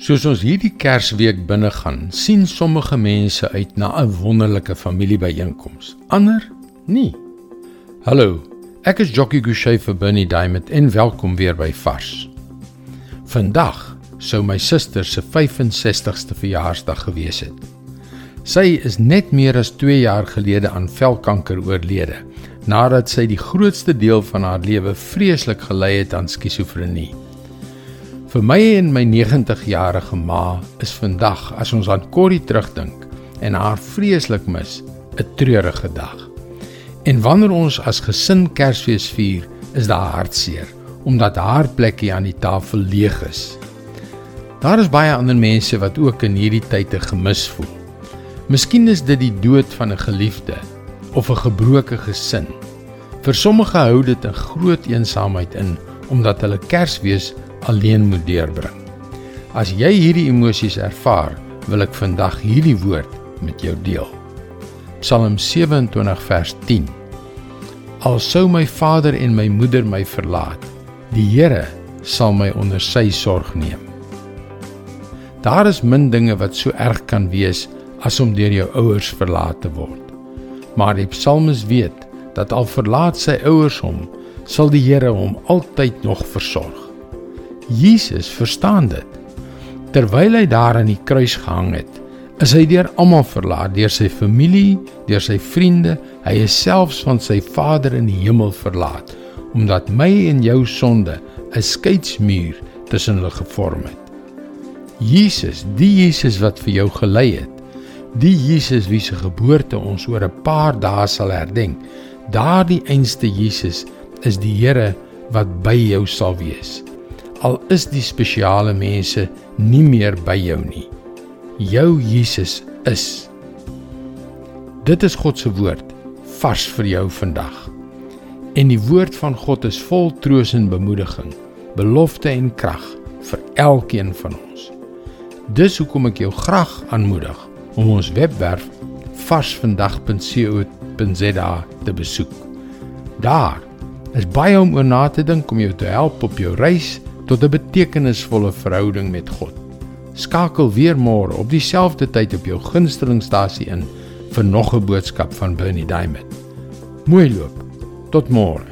Soos ons hierdie Kersweek binnegaan, sien sommige mense uit na 'n wonderlike familiebyeenkoms. Ander nie. Hallo, ek is Jockey Gouchee vir Bernie Diamond en welkom weer by Vars. Vandag sou my suster se 65ste verjaarsdag gewees het. Sy is net meer as 2 jaar gelede aan velkanker oorlede nadat sy die grootste deel van haar lewe vreeslik gelei het aan skizofrenie. Vir my en my 90-jarige ma is vandag as ons aan Corrie terugdink en haar vreeslik mis, 'n treurige dag. En wanneer ons as gesin Kersfees vier, is daar hartseer omdat haar plekkie aan die tafel leeg is. Daar is baie ander mense wat ook in hierdie tyd 'n gemis voel. Miskien is dit die dood van 'n geliefde of 'n gebroke gesin. Vir sommige hou dit 'n groot eensaamheid in omdat hulle Kersfees alleen moet deurbring. As jy hierdie emosies ervaar, wil ek vandag hierdie woord met jou deel. Psalm 27 vers 10. Al sou my vader en my moeder my verlaat, die Here sal my onder sy sorg neem. Daar is min dinge wat so erg kan wees as om deur jou ouers verlaat te word. Maar die psalmis weet dat al verlaat sy ouers hom, sal die Here hom altyd nog versorg. Jesus verstaan dit. Terwyl hy daar aan die kruis gehang het, is hy deur almal verlaat, deur sy familie, deur sy vriende, hy is selfs van sy Vader in die hemel verlaat, omdat my en jou sonde 'n skeidsmuur tussen hulle gevorm het. Jesus, die Jesus wat vir jou gelei het, die Jesus wie se geboorte ons oor 'n paar dae sal herdenk, daardie einste Jesus is die Here wat by jou sal wees al is die spesiale mense nie meer by jou nie. Jou Jesus is. Dit is God se woord vars vir jou vandag. En die woord van God is vol troos en bemoediging, belofte en krag vir elkeen van ons. Dis hoekom ek jou graag aanmoedig om ons webwerf varsvandag.co.za te besoek. Daar is baie om oor na te dink om jou te help op jou reis tot 'n betekenisvolle verhouding met God. Skakel weer môre op dieselfde tyd op jou gunstelingstasie in vir nog 'n boodskap van Bernie Diamond. Mooi loop. Tot môre.